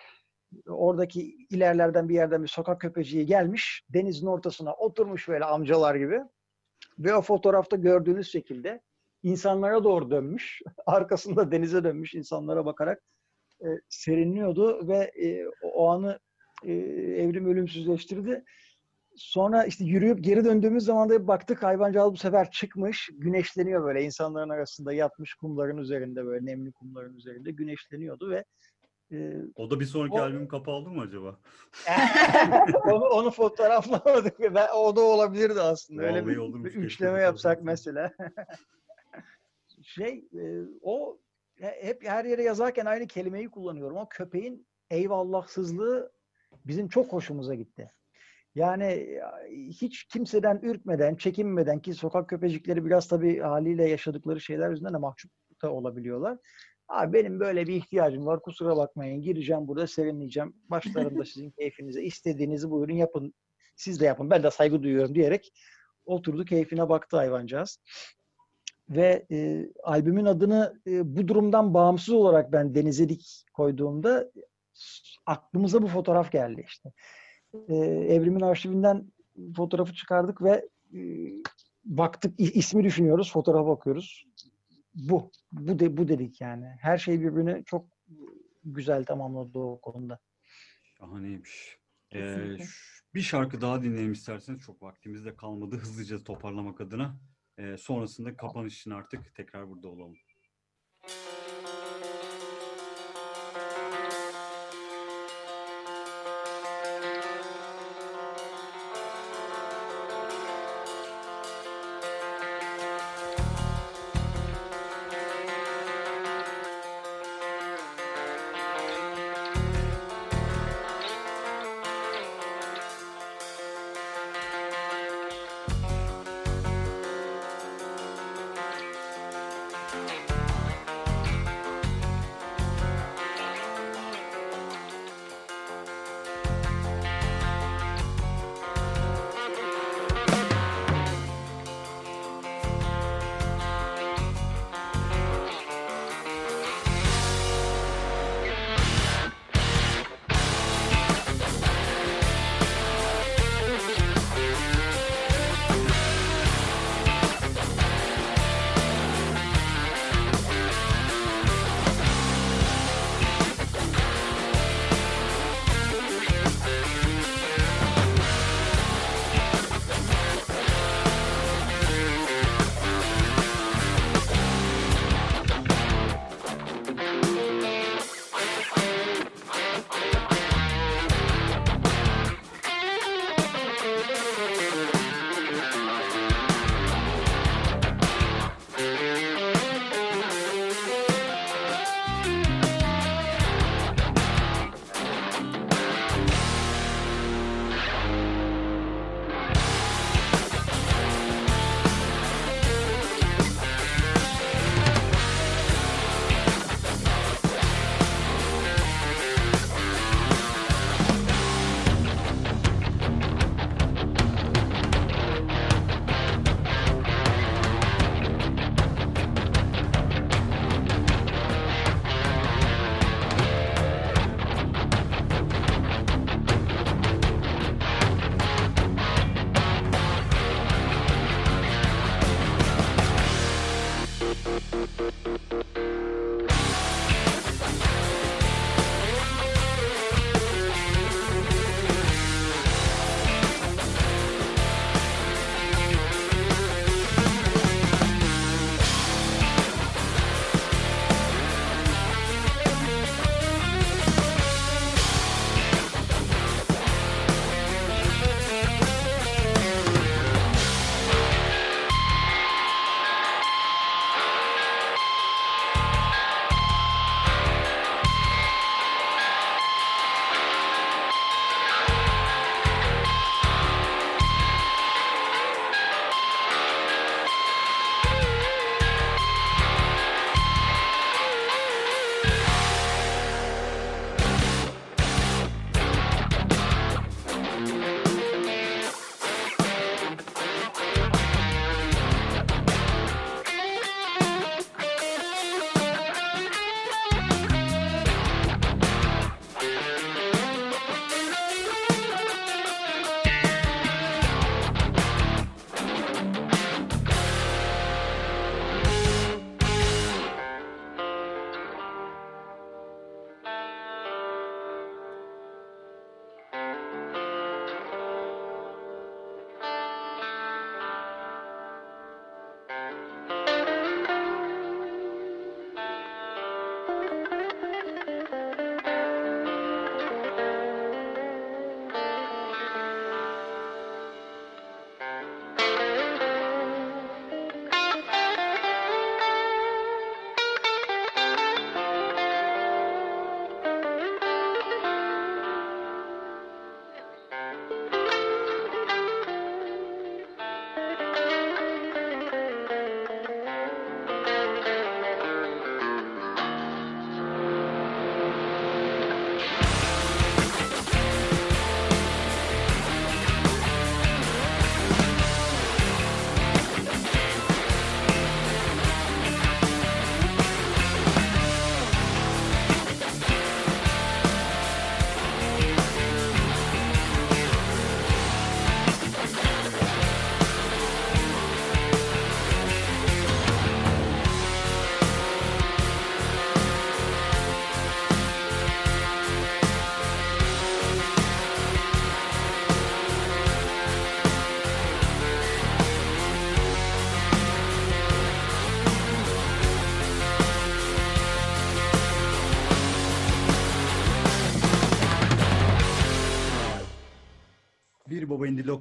Speaker 3: oradaki ilerlerden bir yerden bir sokak köpeciği gelmiş. Denizin ortasına oturmuş böyle amcalar gibi. Ve o fotoğrafta gördüğünüz şekilde insanlara doğru dönmüş. Arkasında denize dönmüş insanlara bakarak e, serinliyordu ve e, o, anı e, evrim ölümsüzleştirdi. Sonra işte yürüyüp geri döndüğümüz zaman da baktık hayvancağız bu sefer çıkmış, güneşleniyor böyle insanların arasında yatmış kumların üzerinde böyle nemli kumların üzerinde güneşleniyordu ve e,
Speaker 1: O da bir sonraki
Speaker 3: O-
Speaker 1: albüm kapağı mı acaba?
Speaker 3: onu, onu fotoğraflamadık ben, o da olabilirdi aslında. Öyle bir,
Speaker 1: olurmuş,
Speaker 3: bir üçleme yapsak mesela. şey e, o he- hep her yere yazarken aynı kelimeyi kullanıyorum. O köpeğin eyvallahsızlığı bizim çok hoşumuza gitti. Yani hiç kimseden ürkmeden, çekinmeden ki sokak köpecikleri biraz tabii haliyle yaşadıkları şeyler yüzünden de mahcup da olabiliyorlar. Abi benim böyle bir ihtiyacım var. Kusura bakmayın. Gireceğim burada serinleyeceğim. Başlarında sizin keyfinize. istediğinizi buyurun yapın. Siz de yapın. Ben de saygı duyuyorum diyerek oturdu keyfine baktı hayvancağız. Ve e, albümün adını e, bu durumdan bağımsız olarak ben Denize Dik koyduğumda aklımıza bu fotoğraf geldi işte. E, Evrimin arşivinden fotoğrafı çıkardık ve e, baktık ismi düşünüyoruz, fotoğrafa bakıyoruz. Bu. Bu de bu dedik yani. Her şey birbirini çok güzel tamamladı o konuda.
Speaker 1: Şahaneymiş. Ee, bir şarkı daha dinleyelim isterseniz. Çok vaktimiz de kalmadı hızlıca toparlamak adına. Ee, sonrasında kapanış için artık tekrar burada olalım.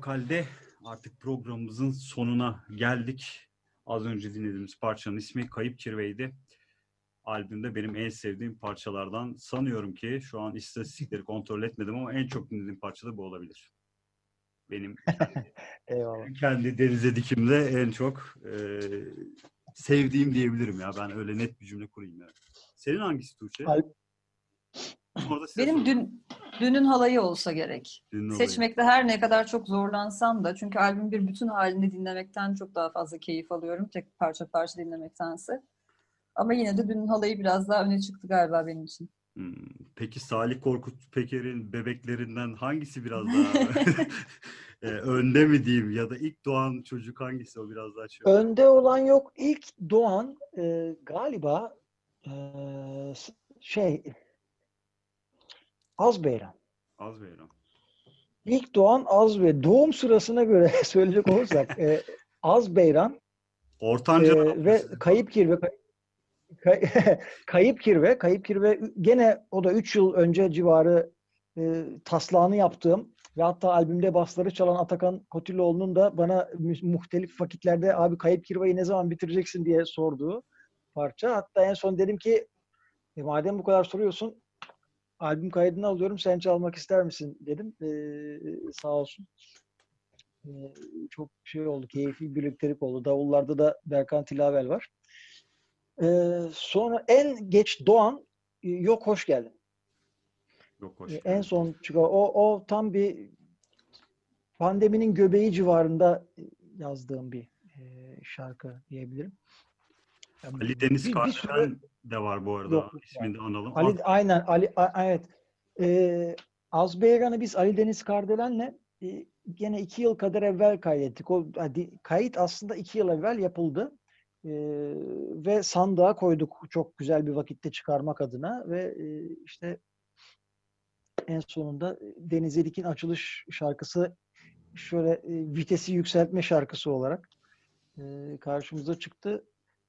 Speaker 1: Lokal'de artık programımızın sonuna geldik. Az önce dinlediğimiz parçanın ismi Kayıp Kirve'ydi. Albümde benim en sevdiğim parçalardan sanıyorum ki şu an istatistikleri kontrol etmedim ama en çok dinlediğim parça da bu olabilir. Benim
Speaker 3: Eyvallah.
Speaker 1: kendi denize dikimde en çok e, sevdiğim diyebilirim ya. Ben öyle net bir cümle kurayım yani. Senin hangisi Tuğçe?
Speaker 3: Al-
Speaker 1: Orada size
Speaker 2: Benim
Speaker 1: sorayım.
Speaker 2: dün dünün halayı olsa gerek.
Speaker 1: Dünün olayı.
Speaker 2: Seçmekte her ne kadar çok zorlansam da çünkü albüm bir bütün halinde dinlemekten çok daha fazla keyif alıyorum tek parça parça dinlemektense. Ama yine de dünün halayı biraz daha öne çıktı galiba benim için.
Speaker 1: Hmm, Peki Salih Korkut Peker'in bebeklerinden hangisi biraz daha e, önde mi diyeyim ya da ilk doğan çocuk hangisi o biraz daha şey.
Speaker 3: Önde olan yok. İlk doğan e, galiba e, s- şey Azbeyran.
Speaker 1: Az Beyran.
Speaker 3: İlk doğan Azbe. Doğum sırasına göre söyleyecek olursak e, Azbeyran
Speaker 1: Ortanca
Speaker 3: e, ve Kayıp Kirve Kay- Kayıp Kirve Kayıp Kirve gene o da 3 yıl önce civarı e, taslağını yaptığım ve hatta albümde basları çalan Atakan Kotiloğlu'nun da bana muhtelif vakitlerde abi Kayıp Kirve'yi ne zaman bitireceksin diye sorduğu parça. Hatta en son dedim ki e, madem bu kadar soruyorsun albüm kaydını alıyorum sen çalmak ister misin dedim. E, sağ olsun. E, çok şey oldu, keyifli bir birliktelik oldu. Davullarda da Berkan Tilavel var. Ee, sonra en geç doğan e, yok hoş geldin.
Speaker 1: Yok hoş.
Speaker 3: Ee, En son çıkan o o tam bir pandeminin göbeği civarında e, yazdığım bir e, şarkı diyebilirim. Yani
Speaker 1: Ali Deniz Kardelen de var bu arada.
Speaker 3: Yok,
Speaker 1: İsmini de analım.
Speaker 3: Ali aynen Ali a- evet. Ee, Azbeyran'ı biz Ali Deniz Kardelen'le e, gene iki yıl kadar evvel kaydettik. O hadi, kayıt aslında iki yıl evvel yapıldı. Ee, ve sandığa koyduk çok güzel bir vakitte çıkarmak adına ve e, işte en sonunda Deniz Erik'in açılış şarkısı şöyle e, vitesi yükseltme şarkısı olarak e, karşımıza çıktı.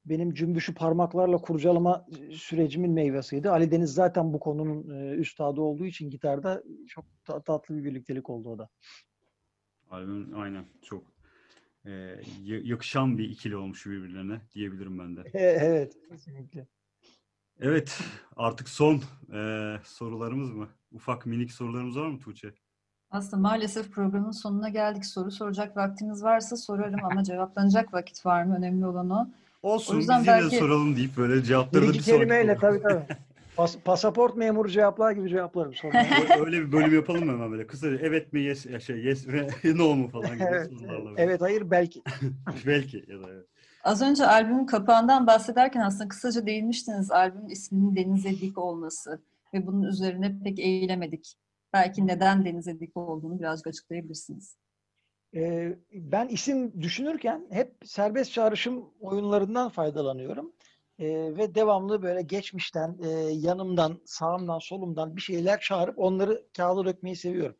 Speaker 3: Benim cümbüşü parmaklarla kurcalama sürecimin meyvesiydi. Ali Deniz zaten bu konunun e, üstadı olduğu için gitarda çok ta- tatlı bir birliktelik oldu o da.
Speaker 1: Albüm aynen çok e, yakışan bir ikili olmuş birbirlerine diyebilirim ben de.
Speaker 3: evet, kesinlikle.
Speaker 1: Evet artık son e, sorularımız mı? Ufak minik sorularımız var mı Tuğçe?
Speaker 2: Aslında maalesef programın sonuna geldik. Soru soracak vaktiniz varsa sorarım ama cevaplanacak vakit var mı? Önemli olan o.
Speaker 1: Olsun
Speaker 2: O yüzden
Speaker 1: biz yine
Speaker 2: belki-
Speaker 1: soralım deyip böyle
Speaker 3: Bir
Speaker 1: cevapları da bir
Speaker 3: iki
Speaker 1: sonraki
Speaker 3: kelimeyle tabii tabii. Pas- pasaport memuru cevaplar gibi cevaplarım sonra.
Speaker 1: Ö- Öyle bir bölüm yapalım mı hemen böyle kısa evet mi yes ya şey yes ve no mu falan gibi
Speaker 3: evet,
Speaker 1: sorularla. böyle.
Speaker 3: evet, hayır belki.
Speaker 1: Belki ya da evet.
Speaker 2: Az önce albümün kapağından bahsederken aslında kısaca değinmiştiniz albümün isminin Denize Dik olması ve bunun üzerine pek eğilemedik. Belki neden Denize Dik olduğunu birazcık açıklayabilirsiniz.
Speaker 3: Ee, ben isim düşünürken hep serbest çağrışım oyunlarından faydalanıyorum. Ee, ve devamlı böyle geçmişten, e, yanımdan, sağımdan, solumdan bir şeyler çağırıp onları kağıda dökmeyi seviyorum.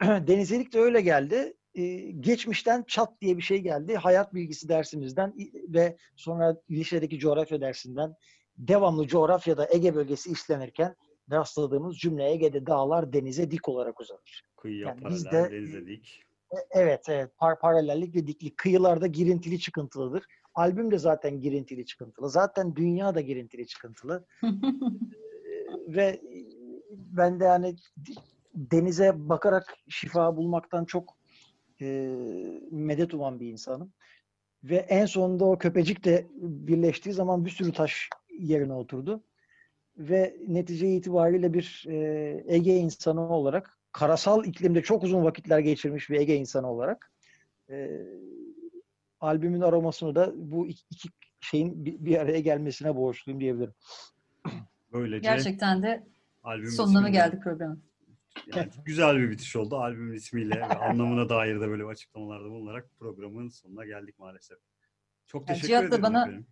Speaker 3: Denizelik de öyle geldi. Ee, geçmişten çat diye bir şey geldi. Hayat bilgisi dersimizden ve sonra lisedeki coğrafya dersinden devamlı coğrafyada Ege bölgesi işlenirken rastladığımız cümle Ege'de dağlar denize dik olarak uzanır.
Speaker 1: Kıyıya
Speaker 3: Yani
Speaker 1: paralel,
Speaker 3: biz de-
Speaker 1: denize dik.
Speaker 3: E- Evet, evet. Par paralellik ve diklik. Kıyılarda girintili çıkıntılıdır. Albüm de zaten girintili çıkıntılı. Zaten dünya da girintili çıkıntılı. Ve e, ben de yani denize bakarak şifa bulmaktan çok e, medet uman bir insanım. Ve en sonunda o köpecik de birleştiği zaman bir sürü taş yerine oturdu. Ve netice itibariyle bir e, Ege insanı olarak, karasal iklimde çok uzun vakitler geçirmiş bir Ege insanı olarak e, albümün aromasını da bu iki, iki şeyin bir, bir araya gelmesine borçluyum diyebilirim.
Speaker 1: Böylece
Speaker 2: Gerçekten de
Speaker 1: albüm
Speaker 2: sonuna mı geldik programın?
Speaker 1: Yani güzel bir bitiş oldu. Albümün ismiyle ve anlamına dair de böyle bir açıklamalarda bulunarak programın sonuna geldik maalesef. Çok
Speaker 2: Yani
Speaker 1: teşekkür
Speaker 2: Cihat da
Speaker 1: ederim
Speaker 2: bana-
Speaker 1: efendim.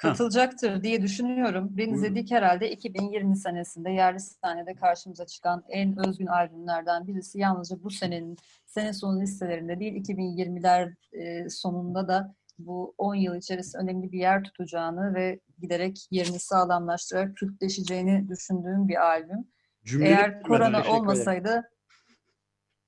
Speaker 2: Katılacaktır diye düşünüyorum. Denize
Speaker 1: Buyurun.
Speaker 2: Dik herhalde 2020 senesinde yerli sahnede karşımıza çıkan en özgün albümlerden birisi. Yalnızca bu senenin sene sonu listelerinde değil 2020'ler e, sonunda da bu 10 yıl içerisinde önemli bir yer tutacağını ve giderek yerini sağlamlaştırarak kültleşeceğini düşündüğüm bir albüm.
Speaker 1: Cümleli
Speaker 2: Eğer korona olmasaydı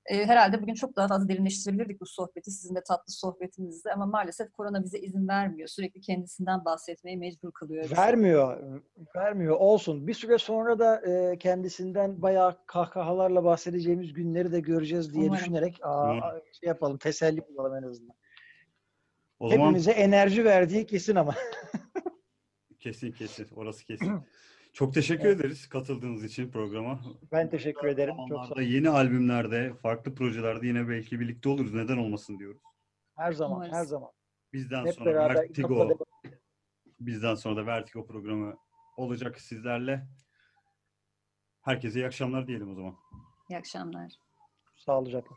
Speaker 2: E, herhalde bugün çok daha fazla derinleştirebilirdik bu sohbeti sizin de tatlı sohbetinizde ama maalesef korona bize izin vermiyor. Sürekli kendisinden bahsetmeye mecbur kılıyor. bizi.
Speaker 3: Vermiyor. Vermiyor. Olsun. Bir süre sonra da e, kendisinden bayağı kahkahalarla bahsedeceğimiz günleri de göreceğiz diye
Speaker 2: Umarım.
Speaker 3: düşünerek aa, şey yapalım. Teselli bulalım en azından.
Speaker 1: O zaman
Speaker 3: Hepimize enerji verdiği kesin ama.
Speaker 1: kesin kesin. Orası kesin. Çok teşekkür
Speaker 3: Evet.
Speaker 1: ederiz katıldığınız için programa.
Speaker 3: Ben teşekkür ederim. Çok sağ olun.
Speaker 1: yeni albümlerde, farklı projelerde yine belki birlikte oluruz. Neden olmasın diyoruz.
Speaker 3: Her zaman,
Speaker 2: Umarız.
Speaker 3: her zaman.
Speaker 1: Bizden
Speaker 3: Hep
Speaker 1: sonra Vertigo, bizden sonra da Vertigo programı olacak sizlerle. Herkese iyi akşamlar diyelim o zaman.
Speaker 2: İyi akşamlar.
Speaker 3: Sağlıcakla.